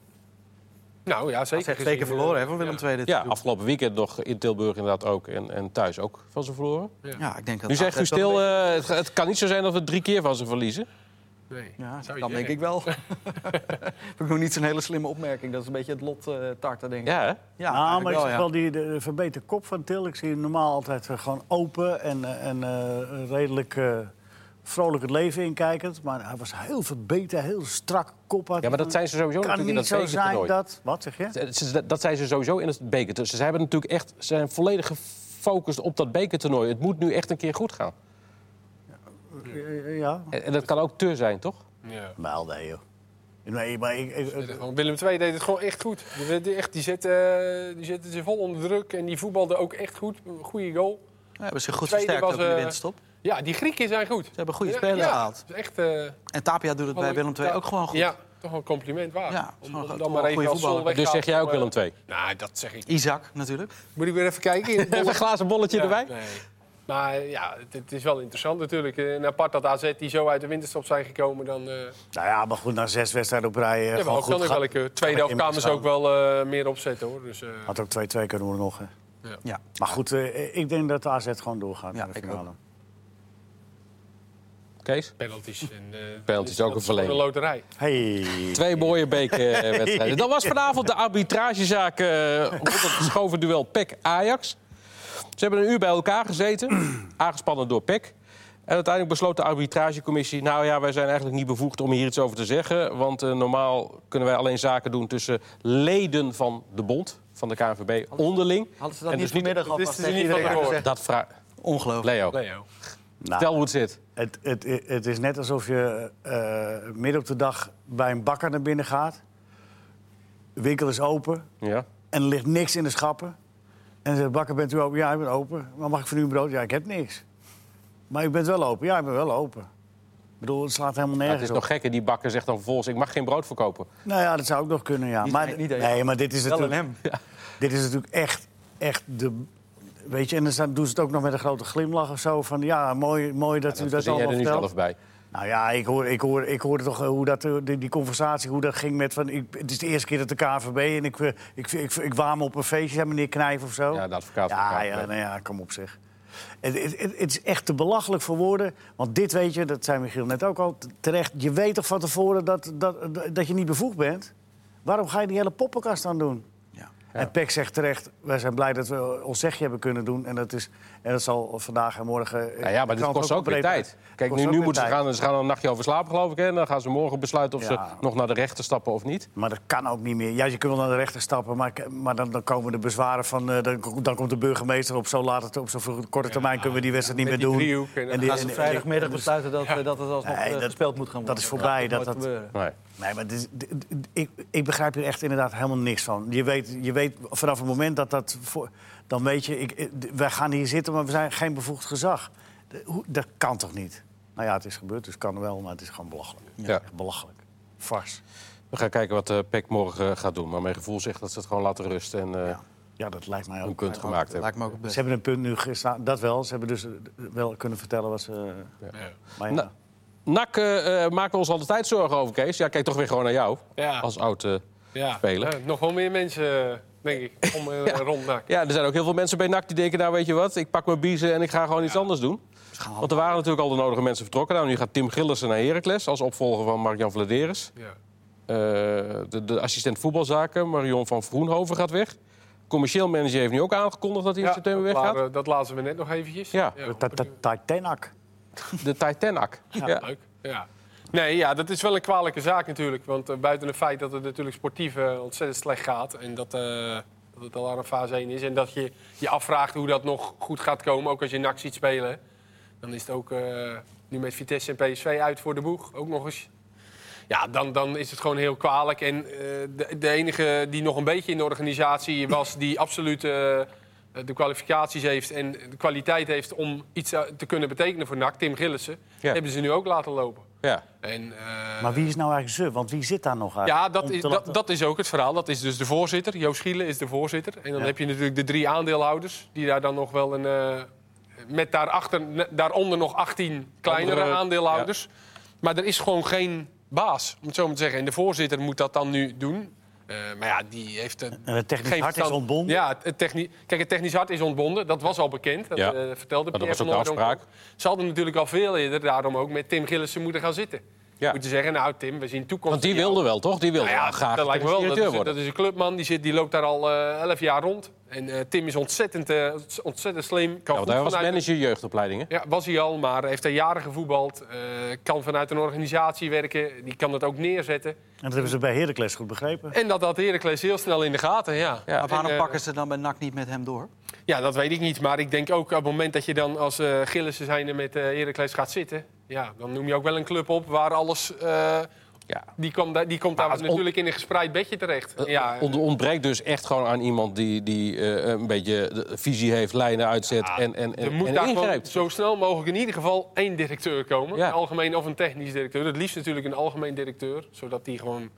Speaker 4: Nou ja,
Speaker 3: Ze
Speaker 4: zeker.
Speaker 3: keer
Speaker 4: gezien,
Speaker 3: verloren
Speaker 4: eh,
Speaker 3: hè, van Willem
Speaker 4: ja.
Speaker 3: II dit
Speaker 1: Ja,
Speaker 3: seizoen.
Speaker 1: afgelopen weekend nog in Tilburg inderdaad ook. En, en thuis ook van ze verloren.
Speaker 3: Ja, ik denk dat
Speaker 1: Nu zegt u stil, eh, het kan niet zo zijn dat we drie keer van ze verliezen.
Speaker 4: Nee,
Speaker 3: Ja,
Speaker 4: zou je
Speaker 3: dan denk ik wel. Heb ik nog niet zo'n hele slimme opmerking. Dat is een beetje het lot eh tarten, denk ik.
Speaker 1: Ja, hè?
Speaker 3: Ja, eigenlijk
Speaker 2: maar ik
Speaker 3: wel,
Speaker 2: zeg
Speaker 3: ja.
Speaker 2: wel die de, de verbeterde kop van Til. Ik zie hem normaal altijd eh, gewoon open en, eh, en eh, redelijk eh, vrolijk het leven inkijkend. Maar hij was heel verbeterd, heel strak kop.
Speaker 1: Ja, maar dat zijn ze sowieso
Speaker 2: kan
Speaker 1: natuurlijk in
Speaker 2: niet
Speaker 1: dat
Speaker 2: zo zijn
Speaker 1: bekertoernooi.
Speaker 2: dat... Wat zeg je?
Speaker 1: Dat zijn ze sowieso in het beker. Dus ze hebben natuurlijk echt, ze zijn volledig gefocust op dat bekertoernooi. Het moet nu echt een keer goed gaan.
Speaker 2: Eh, Ja,
Speaker 1: En, en dat kan ook te zijn, toch?
Speaker 4: Ja.
Speaker 2: wel nee joh. Nee, maar ik, ik-
Speaker 4: Willem II deed het gewoon echt goed. Die, die, echt, die, zette, die zette ze vol onder druk en die voetbalde ook echt goed. Goede goal.
Speaker 3: Ja, hebben zich goed
Speaker 4: Tweede
Speaker 3: versterkt
Speaker 4: was,
Speaker 3: ook in de
Speaker 4: eh,
Speaker 3: winterstop.
Speaker 4: Ja, die Grieken zijn goed.
Speaker 3: Ze hebben goede
Speaker 4: Ja,
Speaker 3: spelers
Speaker 4: ja,
Speaker 3: gehaald.
Speaker 4: echt, eh,
Speaker 3: En Tapia doet het bij Willem II ook gewoon goed.
Speaker 4: Ja, toch wel een compliment waard.
Speaker 3: Ja,
Speaker 4: om, dan
Speaker 3: goede
Speaker 4: maar even als
Speaker 3: voetballer.
Speaker 4: Sol weg
Speaker 1: Dus zeg jij ook Willem 2?
Speaker 4: Nou, dat zeg ik.
Speaker 3: Isaac natuurlijk.
Speaker 4: Moet ik weer even kijken?
Speaker 1: Even een glazen bolletje
Speaker 4: Ja,
Speaker 1: erbij?
Speaker 4: Nee. Maar ja, het, het is wel interessant natuurlijk. En apart dat AZ die zo uit de winterstop zijn gekomen, dan... eh
Speaker 2: nou ja, maar goed, na zes wedstrijden op rij... eh,
Speaker 4: ja,
Speaker 2: gewoon
Speaker 4: ook
Speaker 2: goed
Speaker 4: kan ik
Speaker 2: gaat-
Speaker 4: wel een keer- tweede helft kwamen ze ook wel eh, meer opzetten hoor. Dus, eh,
Speaker 2: Had ook 2-2 kunnen worden nog. Hè.
Speaker 3: Ja.
Speaker 2: Maar goed, eh, ik denk dat de AZ gewoon doorgaat.
Speaker 3: Ja,
Speaker 2: naar de
Speaker 3: ik
Speaker 2: finale.
Speaker 1: Kees?
Speaker 4: penalties. En, eh,
Speaker 1: Penalties ook een verlenging.
Speaker 4: Een loterij.
Speaker 2: Hey.
Speaker 1: Twee mooie bekerwedstrijden. Dat was vanavond de arbitragezaak eh rond het geschoven duel PEC-Ajax. Ze hebben een uur bij elkaar gezeten, aangespannen door PEC. En uiteindelijk besloot de arbitragecommissie... nou ja, wij zijn eigenlijk niet bevoegd om hier iets over te zeggen... want eh, normaal kunnen wij alleen zaken doen tussen leden van de bond... van de KNVB, onderling.
Speaker 3: Hadden ze dat
Speaker 1: En
Speaker 3: niet
Speaker 1: dus
Speaker 3: vanmiddag alvast
Speaker 4: dus
Speaker 3: tegen iedereen?
Speaker 1: Dat vraag...
Speaker 3: Ongelooflijk.
Speaker 1: Leo,
Speaker 4: Leo.
Speaker 2: Nou,
Speaker 1: stel hoe het zit.
Speaker 2: Het, het, het is net alsof je eh, midden op de dag bij een bakker naar binnen gaat. De winkel is open
Speaker 1: Ja.
Speaker 2: en er ligt niks in de schappen. En zegt de bakker, bent u open? Ja, ik ben open. Maar mag ik van u een brood? Ja, ik heb niks. Maar u bent wel open? Ja, ik ben wel open. Ik bedoel, het slaat helemaal
Speaker 1: Ja, het
Speaker 2: nergens
Speaker 1: is
Speaker 2: op.
Speaker 1: nog gekker, die bakker zegt dan vervolgens... ik mag geen brood verkopen.
Speaker 2: Nou ja, dat zou ook nog kunnen, ja.
Speaker 3: Niet-
Speaker 2: Maar,
Speaker 3: nee, niet,
Speaker 2: nee, maar dit is natuurlijk,
Speaker 3: hem.
Speaker 2: dit is natuurlijk echt, echt de... Weet je, en dan doen ze het ook nog met een grote glimlach of zo. Van ja, mooi, mooi dat
Speaker 1: Dat
Speaker 2: u dat
Speaker 1: verzin jij
Speaker 2: allemaal
Speaker 1: er nu
Speaker 2: vertelt.
Speaker 1: zelf bij.
Speaker 2: Nou ja, ik hoor, ik hoor, ik hoorde toch eh, hoe dat, eh, die, die conversatie, hoe dat ging met van... Ik, het is de eerste keer dat de KVB en ik, eh, ik, ik, ik, waam op een feestje, hè, meneer Knijf of zo.
Speaker 1: Ja, de advocaat van
Speaker 2: Ja,
Speaker 1: de
Speaker 2: ja, nou ja, kom op zeg. Het, het, het- is echt te belachelijk voor woorden. Want dit weet je, dat zei Michiel net ook al, terecht. Je weet toch van tevoren dat, dat, dat je niet bevoegd bent? Waarom ga je die hele poppenkast dan doen?
Speaker 3: Ja.
Speaker 2: En Peck zegt terecht, wij zijn blij dat we ons zegje hebben kunnen doen. En dat, is, en dat zal vandaag en morgen...
Speaker 1: Ja, ja, maar dit kost ook weer tijd. Kijk, nu, nu moeten ze gaan, ze gaan een nachtje over slapen, geloof ik. Hè? En dan gaan ze morgen besluiten of ze nog naar de rechter stappen of niet.
Speaker 2: Maar dat kan ook niet meer. Ja, je kunt wel naar de rechter stappen, maar, maar dan, dan komen de bezwaren van... eh, dan, dan komt de burgemeester op zo laat op zo'n korte termijn kunnen we die wedstrijd niet meer doen.
Speaker 4: driehoek en dan
Speaker 2: En die-
Speaker 3: Gaan ze vrijdagmiddag
Speaker 2: en-
Speaker 3: besluiten dat, eh, dat het alsnog
Speaker 2: Nee,
Speaker 3: eh,
Speaker 2: dat-
Speaker 3: gespeeld moet gaan worden?
Speaker 2: dat is voorbij,
Speaker 3: gaat
Speaker 2: dat- dat-
Speaker 3: gebeuren.
Speaker 1: Nee.
Speaker 2: Maar dit ik, ik begrijp hier echt inderdaad helemaal niks van. Je weet, je weet vanaf het moment dat dat... Voor, dan weet je, ik, ik- wij gaan hier zitten, maar we zijn geen bevoegd gezag. De- hoe- dat kan toch niet? Nou ja, het is gebeurd, dus het kan wel, maar het is gewoon belachelijk.
Speaker 1: Ja.
Speaker 2: Echt belachelijk. Vars.
Speaker 1: We gaan kijken wat eh Peck morgen eh, gaat doen. Maar mijn gevoel zegt dat ze het gewoon laten rusten en eh,
Speaker 2: Ja. ja, dat lijkt mij ook.
Speaker 1: een punt
Speaker 2: Lijkt me ook-
Speaker 1: gemaakt hebben.
Speaker 3: Lijkt me ook
Speaker 2: Ze hebben een punt nu gestaan, dat wel. Ze hebben dus eh, wel kunnen vertellen wat ze... Maar ja.
Speaker 1: Nou, NAC eh, maken we ons altijd zorgen over, Kees. Ja, kijk toch weer gewoon naar jou
Speaker 4: Ja.
Speaker 1: als oud eh,
Speaker 4: Ja.
Speaker 1: speler.
Speaker 4: Ja, nog wel meer mensen, eh, denk ik, om rond NAC.
Speaker 1: Ja, er zijn ook heel veel mensen bij NAC die denken... nou, weet je wat, ik pak mijn biezen en ik ga gewoon iets anders doen. Want er waren natuurlijk al de nodige mensen vertrokken. Nou, nu gaat Tim Gillissen naar Heracles als opvolger van Mark-Jan Vladeris.
Speaker 4: Ja.
Speaker 1: Eh, de, de assistent voetbalzaken, Marion van Vroenhoven, gaat weg. Commercieel manager heeft nu ook aangekondigd dat hij in
Speaker 4: Ja,
Speaker 1: september weggaat.
Speaker 4: dat lazen we net nog eventjes.
Speaker 1: Ja.
Speaker 2: Titanic.
Speaker 1: De Titanic. Ja.
Speaker 4: Leuk. Ja. Nee, ja, dat is wel een kwalijke zaak natuurlijk. Want eh, buiten het feit dat het natuurlijk sportief eh, ontzettend slecht gaat... en dat, eh, dat het al aan een fase 1 is... en dat je je afvraagt hoe dat nog goed gaat komen... ook als je NAC ziet spelen... dan is het ook nu met Vitesse en PSV uit voor de boeg. Ook nog eens. Ja, dan, dan is het gewoon heel kwalijk. En de, de enige die nog een beetje in de organisatie was... die absoluut eh, de kwalificaties heeft en de kwaliteit heeft... om iets eh, te kunnen betekenen voor NAC, Tim Gillissen...
Speaker 1: Ja.
Speaker 4: hebben ze nu ook laten lopen.
Speaker 1: Ja.
Speaker 4: En, eh,
Speaker 2: Maar wie is nou eigenlijk ze? Want wie zit daar nog eigenlijk?
Speaker 4: ja, dat is, dat, is ook het verhaal. Dat is dus de voorzitter. Joost Schiele is de voorzitter. En dan
Speaker 2: Ja.
Speaker 4: heb je natuurlijk de drie aandeelhouders... die daar dan nog wel een... eh, met daarachter, daaronder nog 18 kleinere
Speaker 1: Andere-
Speaker 4: aandeelhouders. Maar er is gewoon geen baas, om het zo maar te zeggen. En de voorzitter moet dat dan nu doen. Eh, maar ja, die heeft... een
Speaker 2: En het technisch
Speaker 4: geen
Speaker 2: hart is ontbonden?
Speaker 4: Ja, het, het techni- Kijk, het technisch hart is ontbonden. Dat was al bekend. Dat
Speaker 1: Ja.
Speaker 4: eh, vertelde
Speaker 1: Maar dat
Speaker 4: Pierre
Speaker 1: was
Speaker 4: van
Speaker 1: ook de afspraak.
Speaker 4: Ze hadden natuurlijk al veel eerder daarom ook met Tim Gillissen moeten gaan zitten.
Speaker 1: Ja.
Speaker 4: Moeten zeggen, nou Tim, we zien toekomst.
Speaker 1: Want die wilde wel, toch? Die wilde
Speaker 4: Nou
Speaker 1: wel graag
Speaker 4: dat lijkt me wel. Dat is, dat is een clubman, die, zit, die loopt daar al eh, elf jaar rond. En eh, Tim is ontzettend, eh, ontzettend slim. Kan
Speaker 1: Ja,
Speaker 4: goed
Speaker 1: hij was
Speaker 4: vanuit-
Speaker 1: manager jeugdopleidingen.
Speaker 4: Ja, was hij al, maar heeft er jaren gevoetbald. eh, kan vanuit een organisatie werken. Die kan dat ook neerzetten.
Speaker 2: En dat hebben ze bij Heracles goed begrepen.
Speaker 4: En dat had Heracles heel snel in de gaten, ja.
Speaker 1: Ja.
Speaker 3: Maar waarom
Speaker 4: En,
Speaker 3: pakken ze dan bij NAC niet met hem door?
Speaker 4: Ja, dat weet ik niet. Maar ik denk ook op het moment dat je dan als eh Gillissen zijnde met eh Heracles gaat zitten... Ja, dan noem je ook wel een club op waar alles... eh,
Speaker 1: Ja.
Speaker 4: die, komt daar- die komt daar
Speaker 1: het
Speaker 4: natuurlijk in een gespreid bedje terecht.
Speaker 1: Eh,
Speaker 4: ja,
Speaker 1: ont- ontbreekt dus echt gewoon aan iemand die, die eh, een beetje visie heeft, lijnen uitzet en, en,
Speaker 4: Er
Speaker 1: en,
Speaker 4: moet
Speaker 1: en
Speaker 4: daar
Speaker 1: ingrijpt.
Speaker 4: zo snel mogelijk in ieder geval één directeur komen.
Speaker 1: Ja.
Speaker 4: Een algemeen of een technisch directeur. Het liefst natuurlijk een algemeen directeur. Zodat die gewoon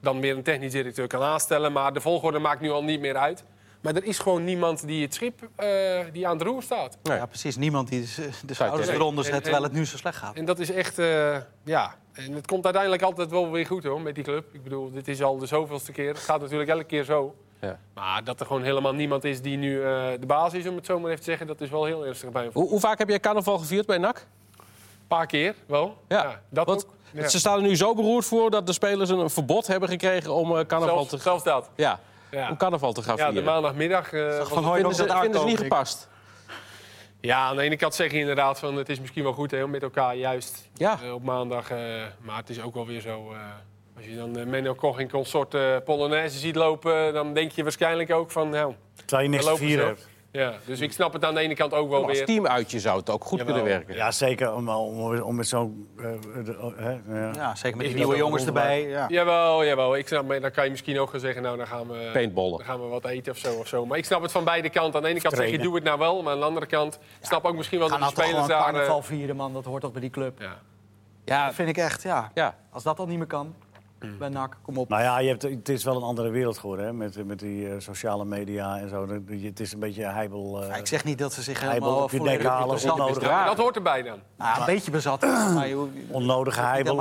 Speaker 4: dan weer een technisch directeur kan aanstellen. Maar de volgorde maakt nu al niet meer uit. Maar er is gewoon niemand die het schip eh, die aan het roer staat.
Speaker 1: Nee.
Speaker 3: Ja, precies. Niemand die de, de schouders eronder zet terwijl het nu zo slecht gaat.
Speaker 4: En dat is echt, eh, ja. En het komt uiteindelijk altijd wel weer goed hoor, met die club. Ik bedoel, dit is al de zoveelste keer. Het gaat natuurlijk elke keer zo.
Speaker 1: Ja.
Speaker 4: Maar dat er gewoon helemaal niemand is die nu eh, de baas is, om het zo maar even te zeggen, dat is wel heel ernstig bij een
Speaker 1: Hoe, hoe vaak heb jij carnaval gevierd bij NAC?
Speaker 4: paar keer wel.
Speaker 1: Ja,
Speaker 4: dat
Speaker 1: Want
Speaker 4: ook. Ja.
Speaker 1: Ze staan er nu zo beroerd voor dat de spelers een verbod hebben gekregen om eh, carnaval
Speaker 4: Zelfs,
Speaker 1: te,
Speaker 4: zelfs dat.
Speaker 1: Ja. Om carnaval te gaan
Speaker 4: Ja, de
Speaker 1: vieren.
Speaker 4: maandagmiddag. eh, was
Speaker 3: Van
Speaker 4: het-
Speaker 3: Hooijdonk
Speaker 1: vinden ze,
Speaker 3: dat
Speaker 1: vinden ze niet gepast?
Speaker 4: Ja, aan de ene kant zeg je inderdaad van het is misschien wel goed hè, om met elkaar juist
Speaker 1: Ja.
Speaker 4: eh, op maandag. eh, maar het is ook wel weer zo. eh, als je dan eh, Menno Koch in consort eh Polonaise ziet lopen, dan denk je waarschijnlijk ook van nou.
Speaker 2: Terwijl je niks te vieren hebt.
Speaker 4: Ja, dus ik snap het aan de ene kant ook wel
Speaker 1: Als
Speaker 4: weer.
Speaker 1: teamuitje zou het ook goed
Speaker 4: Jawel.
Speaker 1: kunnen werken.
Speaker 2: Ja, zeker. Om, om, om met zo'n... eh, oh, hè, ja.
Speaker 3: Ja, zeker met die nieuwe jongens erbij. Ja.
Speaker 4: Jawel, jawel. Ik snap, maar dan kan je misschien ook gaan zeggen, nou dan gaan we,
Speaker 1: Paintballen.
Speaker 4: dan gaan we wat eten of zo, of zo. Maar ik snap het van beide kanten. Aan de ene kant zeg je, doe het nou wel. Maar aan de andere kant, ik snap ook misschien wel
Speaker 3: Gaan
Speaker 4: dat de
Speaker 3: toch
Speaker 4: spelers
Speaker 3: gewoon
Speaker 4: daar...
Speaker 3: carnaval
Speaker 4: eh,
Speaker 3: vieren, man. Dat hoort toch bij die club.
Speaker 4: ja.
Speaker 1: Ja,
Speaker 3: Dat vind ik echt, ja.
Speaker 1: ja.
Speaker 3: Als dat al niet meer kan. Bij NAC. Kom op.
Speaker 2: Nou ja, je hebt, het is wel een andere wereld geworden hè, met, met die eh, sociale media en zo. Dat- Het is een beetje heibel. eh,
Speaker 3: Ja, ik zeg niet dat ze zich helemaal
Speaker 2: op je nek halen.
Speaker 4: Dat hoort erbij dan.
Speaker 3: Nou, een beetje bezat. maar je
Speaker 2: onnodige heibel.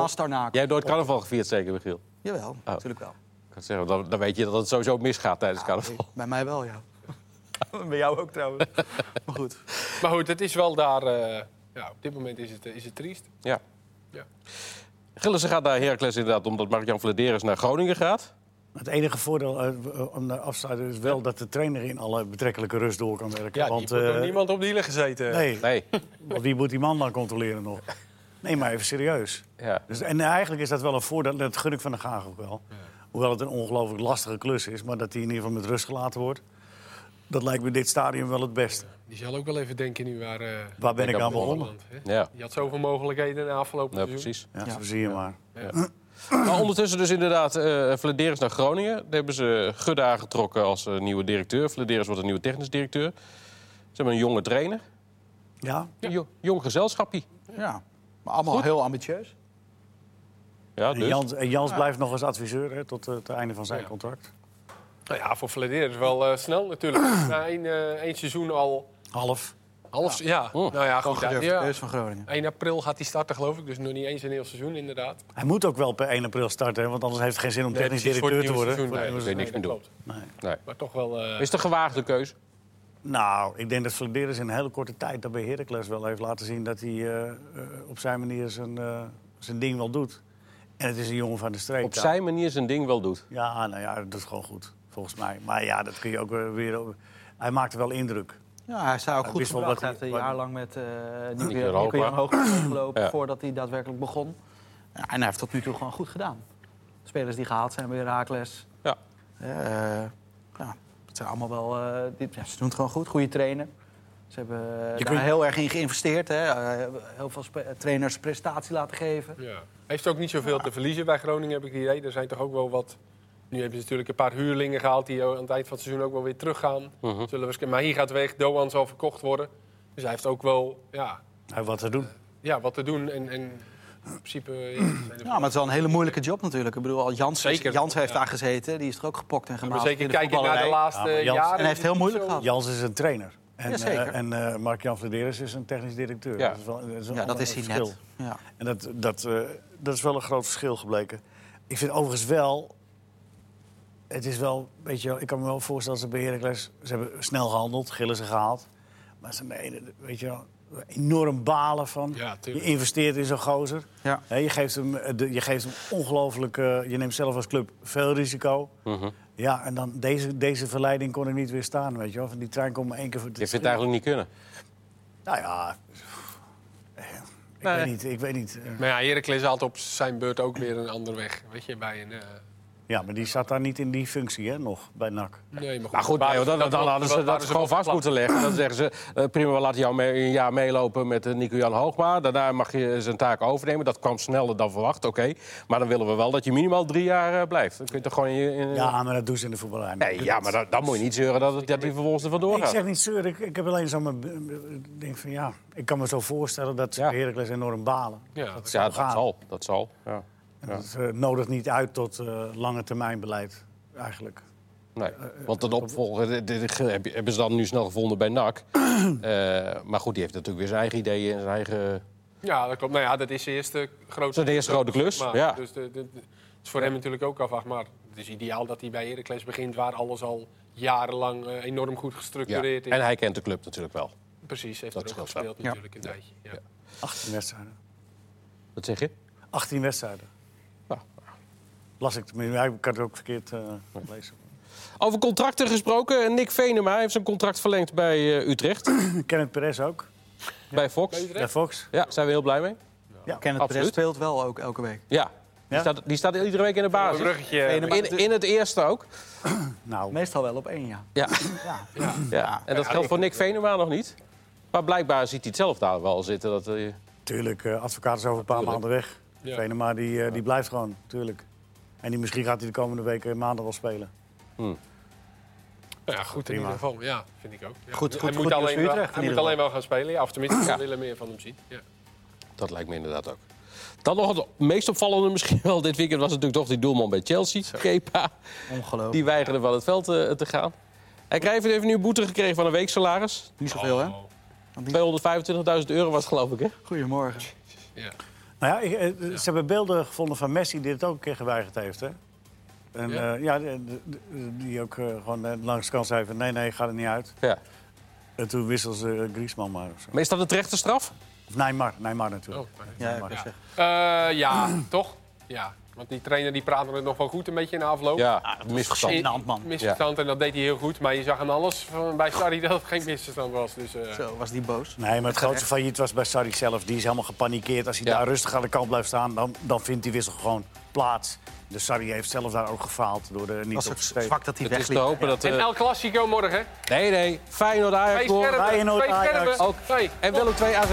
Speaker 1: Jij hebt nooit carnaval gevierd, zeker, Michiel?
Speaker 3: Jawel, natuurlijk wel.
Speaker 1: Ik kan zeggen, dan, dan weet je dat het sowieso misgaat tijdens carnaval.
Speaker 3: Bij mij wel, ja. Bij jou ook trouwens. Maar goed.
Speaker 4: Maar goed, het is wel daar... eh, ja, op dit moment is het, is het triest.
Speaker 1: Ja.
Speaker 4: Ja.
Speaker 1: Gillissen gaat naar Heracles inderdaad, omdat Mark-Jan Vladeris naar Groningen gaat.
Speaker 2: Het enige voordeel eh, om de afsluiten is wel dat de trainer in alle betrekkelijke rust door kan werken.
Speaker 4: Ja,
Speaker 2: Want
Speaker 4: die
Speaker 2: eh,
Speaker 4: niemand op de hielen gezeten.
Speaker 2: nee,
Speaker 1: Nee.
Speaker 2: want wie moet die man dan controleren nog? Nee, maar even serieus.
Speaker 1: Ja.
Speaker 2: Dus, en eigenlijk is dat wel een voordeel, dat gun ik van de Gaag ook wel. Hoewel het een ongelooflijk lastige klus is, maar dat hij in ieder geval met rust gelaten wordt. Dat lijkt me in dit stadium wel het beste.
Speaker 4: Die zal ook wel even denken nu waar... eh
Speaker 2: Waar ben ik
Speaker 1: ik
Speaker 2: aan begonnen?
Speaker 1: Ja.
Speaker 4: Die had zoveel mogelijkheden in de afgelopen
Speaker 1: ja,
Speaker 4: seizoen.
Speaker 1: precies.
Speaker 2: Ja,
Speaker 3: Ja.
Speaker 2: zo zie je maar.
Speaker 1: Maar ondertussen dus inderdaad uh, Vladeris naar Groningen. Daar hebben ze Gudde aangetrokken als eh, nieuwe directeur. Vladeris wordt een nieuwe technisch directeur. Ze hebben een jonge trainer.
Speaker 2: Ja,
Speaker 1: Een jo- jong gezelschapje.
Speaker 3: Ja. Maar allemaal heel ambitieus.
Speaker 1: Ja,
Speaker 2: en
Speaker 1: dus.
Speaker 2: Jans, en Jans blijft nog als adviseur hè, tot eh, het einde van zijn
Speaker 4: Ja.
Speaker 2: contract.
Speaker 4: Nou ja, voor Vladeris is wel eh, snel natuurlijk. Na één, eh, één seizoen al
Speaker 2: Half.
Speaker 4: half... Ja, nou ja,
Speaker 3: Gewoon
Speaker 4: goed.
Speaker 3: gedurfd
Speaker 4: ja.
Speaker 3: van Groningen.
Speaker 4: 1 april gaat hij starten, geloof ik. Dus nog niet eens een heel seizoen, inderdaad.
Speaker 2: Hij moet ook wel per 1 april starten, hè, want anders heeft het geen zin om technisch directeur
Speaker 4: het
Speaker 2: te worden.
Speaker 4: seizoen.
Speaker 2: Voor-
Speaker 4: Nee,
Speaker 1: niks
Speaker 4: dat
Speaker 1: meer doen.
Speaker 4: klopt.
Speaker 2: Nee.
Speaker 1: Nee.
Speaker 4: Maar toch wel... eh,
Speaker 1: Is het een gewaagde keuze?
Speaker 2: Nou, ik denk dat Vladeris in een hele korte tijd dat bij Heracles wel heeft laten zien dat hij eh, eh, op zijn manier zijn, eh, zijn ding wel doet. En het is een jongen van de streek.
Speaker 1: Op
Speaker 2: ja.
Speaker 1: zijn manier zijn ding wel doet.
Speaker 2: Ja, nou ja, dat doet gewoon goed, volgens mij. Maar ja, dat kun je ook weer-. Hij maakte wel indruk.
Speaker 3: Ja, hij zou ook goed gebracht.
Speaker 2: wat
Speaker 3: Hij heeft een jaar lang met uh,
Speaker 1: Nico.
Speaker 3: Jan Hoogma gelopen
Speaker 1: Ja.
Speaker 3: voordat hij daadwerkelijk begon. Ja, en hij heeft tot nu toe gewoon goed gedaan. Spelers die gehaald zijn bij Herakles.
Speaker 1: Ja.
Speaker 3: Eh, ja, het zijn allemaal wel... eh, die, ja, ze doen het gewoon goed. Goede trainer. Ze hebben eh, daar
Speaker 2: kunt-
Speaker 3: heel erg in geïnvesteerd. Hè. Eh, heel veel trainers prestatie laten geven.
Speaker 4: Ja. Heeft ook niet zoveel te verliezen bij Groningen, heb ik het idee. Er zijn toch ook wel wat... Nu hebben ze natuurlijk een paar huurlingen gehaald... die aan het eind van het seizoen ook wel weer teruggaan.
Speaker 1: Mhm.
Speaker 4: Zullen we waarschijnlijk- maar hier gaat weg, Doan zal verkocht worden. Dus hij heeft ook wel ja,
Speaker 2: Hij heeft wat te doen.
Speaker 4: ja, wat te doen. En, en in principe... Ja,
Speaker 3: maar het is wel een hele moeilijke job natuurlijk. Ik bedoel, al Jans,
Speaker 4: Zeker.
Speaker 3: Jans heeft
Speaker 4: Ja.
Speaker 3: daar gezeten. Die is er ook gepokt en gemaakt
Speaker 4: zeker
Speaker 3: in de
Speaker 4: kijken naar de laatste
Speaker 2: Ja, maar Jans-
Speaker 4: jaren.
Speaker 3: En hij heeft heel moeilijk gehad.
Speaker 2: Jans is een trainer. En,
Speaker 3: Ja, zeker.
Speaker 2: eh, en eh, Mark-Jan Vladeris is een technisch directeur.
Speaker 1: Ja.
Speaker 2: Dat is wel, dat is een
Speaker 3: Ja, dat is hij
Speaker 2: verschil.
Speaker 3: net. Ja.
Speaker 2: En dat, dat, eh, dat is wel een groot verschil gebleken. Ik vind overigens wel... Het is wel, weet je wel, ik kan me wel voorstellen dat ze bij Heracles... Ze hebben snel gehandeld, gillen ze gehaald. Maar ze nee, weet je wel, enorm balen van...
Speaker 4: Ja,
Speaker 2: je investeert in zo'n gozer.
Speaker 3: Ja.
Speaker 2: Hè, je, geeft hem, de- je geeft hem ongelooflijk... eh, je neemt zelf als club veel risico.
Speaker 1: Mhm.
Speaker 2: Ja, en dan deze, deze verleiding kon ik niet weerstaan, weet je wel. Van die trein komt maar één keer voor
Speaker 1: Je vindt het eigenlijk niet kunnen.
Speaker 2: Nou ja... eh, Ik
Speaker 1: Nee.
Speaker 2: weet niet, ik weet niet. eh,
Speaker 4: Maar ja, Heracles haalt op zijn beurt ook weer een andere weg. Weet je, bij een... eh,
Speaker 2: Ja, maar die zat daar niet in die functie, hè, nog, bij NAC.
Speaker 4: nee, maar goed.
Speaker 1: Maar goed, nee, dan, hadden ze dat
Speaker 4: ze
Speaker 1: gewoon vast moeten leggen. Dan zeggen ze, eh, prima, we laten jou mee, een jaar meelopen met eh, Nico-Jan Hoogma. Daarna mag je zijn taak overnemen. Dat kwam sneller dan verwacht, oké. Maar dan willen we wel dat je minimaal drie jaar eh, blijft. Dan kun je toch gewoon... in
Speaker 2: Ja, maar dat doen ze in de voetballerij.
Speaker 1: Nee, ja, maar dan, dan moet je niet zeuren dat, het- dat hij vervolgens er vandoor
Speaker 2: Ik
Speaker 1: gaat.
Speaker 2: zeg niet zeur, ik, ik heb alleen zo mijn... Ik denk van ja, ik kan me zo voorstellen dat ze
Speaker 1: Ja.
Speaker 2: Heracles enorm balen.
Speaker 4: Ja,
Speaker 2: Dat
Speaker 1: Ja,
Speaker 2: zou
Speaker 1: dat zal. Dat zal. Ja.
Speaker 2: En Dat eh, nodigt niet uit tot eh, lange termijn beleid, eigenlijk.
Speaker 1: Nee, want een opvolger hebben ze dan nu snel gevonden bij NAC. Eh, maar goed, die heeft natuurlijk weer zijn eigen ideeën en zijn eigen...
Speaker 4: Ja, dat klopt. Nou ja, dat is de eerste grote...
Speaker 1: Dat is de eerste grote klus,
Speaker 4: Maar,
Speaker 1: ja.
Speaker 4: Dus de, de- de- het is voor hem natuurlijk ook afwacht. Maar het is ideaal dat hij bij Heracles begint... waar alles al jarenlang eh, enorm goed
Speaker 1: Ja.
Speaker 4: gestructureerd is.
Speaker 1: En hij kent de club natuurlijk wel.
Speaker 4: Precies, heeft
Speaker 1: Dat
Speaker 4: er ook
Speaker 1: wel.
Speaker 4: gespeeld natuurlijk een tijdje. Ja.
Speaker 2: 18 wedstrijden.
Speaker 1: Wat zeg je?
Speaker 2: 18 wedstrijden. Las ik tenminste, ik had het ook verkeerd eh gelezen.
Speaker 1: Over contracten gesproken. Nick Venema heeft zijn contract verlengd bij eh, Utrecht.
Speaker 2: Kenneth Perez ook,
Speaker 1: bij Fox.
Speaker 4: Bij Utrecht?
Speaker 2: bij Fox.
Speaker 1: Ja, zijn we heel blij mee.
Speaker 3: Kenneth Perez
Speaker 1: Absoluut.
Speaker 3: speelt wel ook elke week.
Speaker 1: Ja. Die,
Speaker 2: Ja?
Speaker 1: staat, die staat iedere week in de
Speaker 4: Een
Speaker 1: basis.
Speaker 4: bruggetje.
Speaker 3: Venema-
Speaker 1: In, in het eerste ook.
Speaker 2: Nou,
Speaker 3: Meestal wel op één, ja.
Speaker 1: Ja.
Speaker 3: ja.
Speaker 1: ja. En dat
Speaker 4: Ja,
Speaker 1: geldt voor Nick Venema nog niet. Maar blijkbaar ziet hij het zelf daar wel zitten. Dat, eh,
Speaker 2: Tuurlijk, eh, advocaat is over een paar
Speaker 1: Tuurlijk.
Speaker 2: maanden weg.
Speaker 4: Ja.
Speaker 2: Venema die, die blijft gewoon, tuurlijk. En die, misschien gaat hij de komende weken maanden wel spelen.
Speaker 4: Ja, goed in
Speaker 2: Prima.
Speaker 4: ieder geval. Ja, vind ik ook. Ja.
Speaker 3: Goed-
Speaker 4: hij
Speaker 3: goed-
Speaker 4: moet
Speaker 3: goed nieuws
Speaker 4: alleen, wel,
Speaker 3: in
Speaker 4: hij moet alleen wel gaan spelen. Ja, of tenminste,
Speaker 1: Ja.
Speaker 4: we willen meer van hem zien. Ja.
Speaker 1: dat lijkt me inderdaad ook. Dan nog het meest opvallende misschien wel dit weekend... was natuurlijk toch die doelman bij Chelsea, Kepa.
Speaker 3: Ongelooflijk.
Speaker 1: Die weigerde van het veld eh, te gaan. Hij krijgt even een nieuwe boete gekregen van een weeksalaris.
Speaker 3: Niet zoveel, hè?
Speaker 1: 225.000 euro was het, geloof ik, hè?
Speaker 3: Goedemorgen.
Speaker 4: Ja.
Speaker 2: Nou ja, ik, eh, ze hebben beelden gevonden van Messi die het ook een keer geweigerd heeft. Hè? En
Speaker 4: Ja?
Speaker 2: ja, ja de- de- de- die ook eh, gewoon eh, langs de kant zei van nee, nee, ga er niet uit.
Speaker 1: Ja.
Speaker 2: En toen wisselde ze eh, Griezmann maar of zo.
Speaker 1: Maar is dat een terechte straf?
Speaker 2: Of Neymar, Neymar natuurlijk.
Speaker 4: Oh,
Speaker 3: Ja.
Speaker 4: Eh, ja, toch? Ja. Want die trainer die praatte het nog wel goed een beetje in de afloop.
Speaker 1: Ja, misverstand.
Speaker 2: gênant, man.
Speaker 4: Misverstand en dat deed hij heel goed. Maar je zag aan alles van, bij Sarri dat het geen misverstand was. Dus, eh,
Speaker 3: Zo, was die boos.
Speaker 2: Nee, maar het grootste failliet was bij Sarri zelf. Die is helemaal gepanikeerd. Als hij
Speaker 1: Ja.
Speaker 2: daar rustig aan de kant blijft staan, dan, dan vindt die wissel gewoon plaats. Dus Sarri heeft zelf daar ook gefaald door er niet op te
Speaker 3: zwak dat hij
Speaker 1: Het is te
Speaker 3: wegliep.
Speaker 1: hopen dat...
Speaker 4: En
Speaker 1: eh,
Speaker 4: El Clasico morgen.
Speaker 1: Nee, nee. Feyenoord Ajax.
Speaker 2: Feyenoord, Ajax.
Speaker 4: scherpen.
Speaker 1: Ook. En Willem 2 AZ.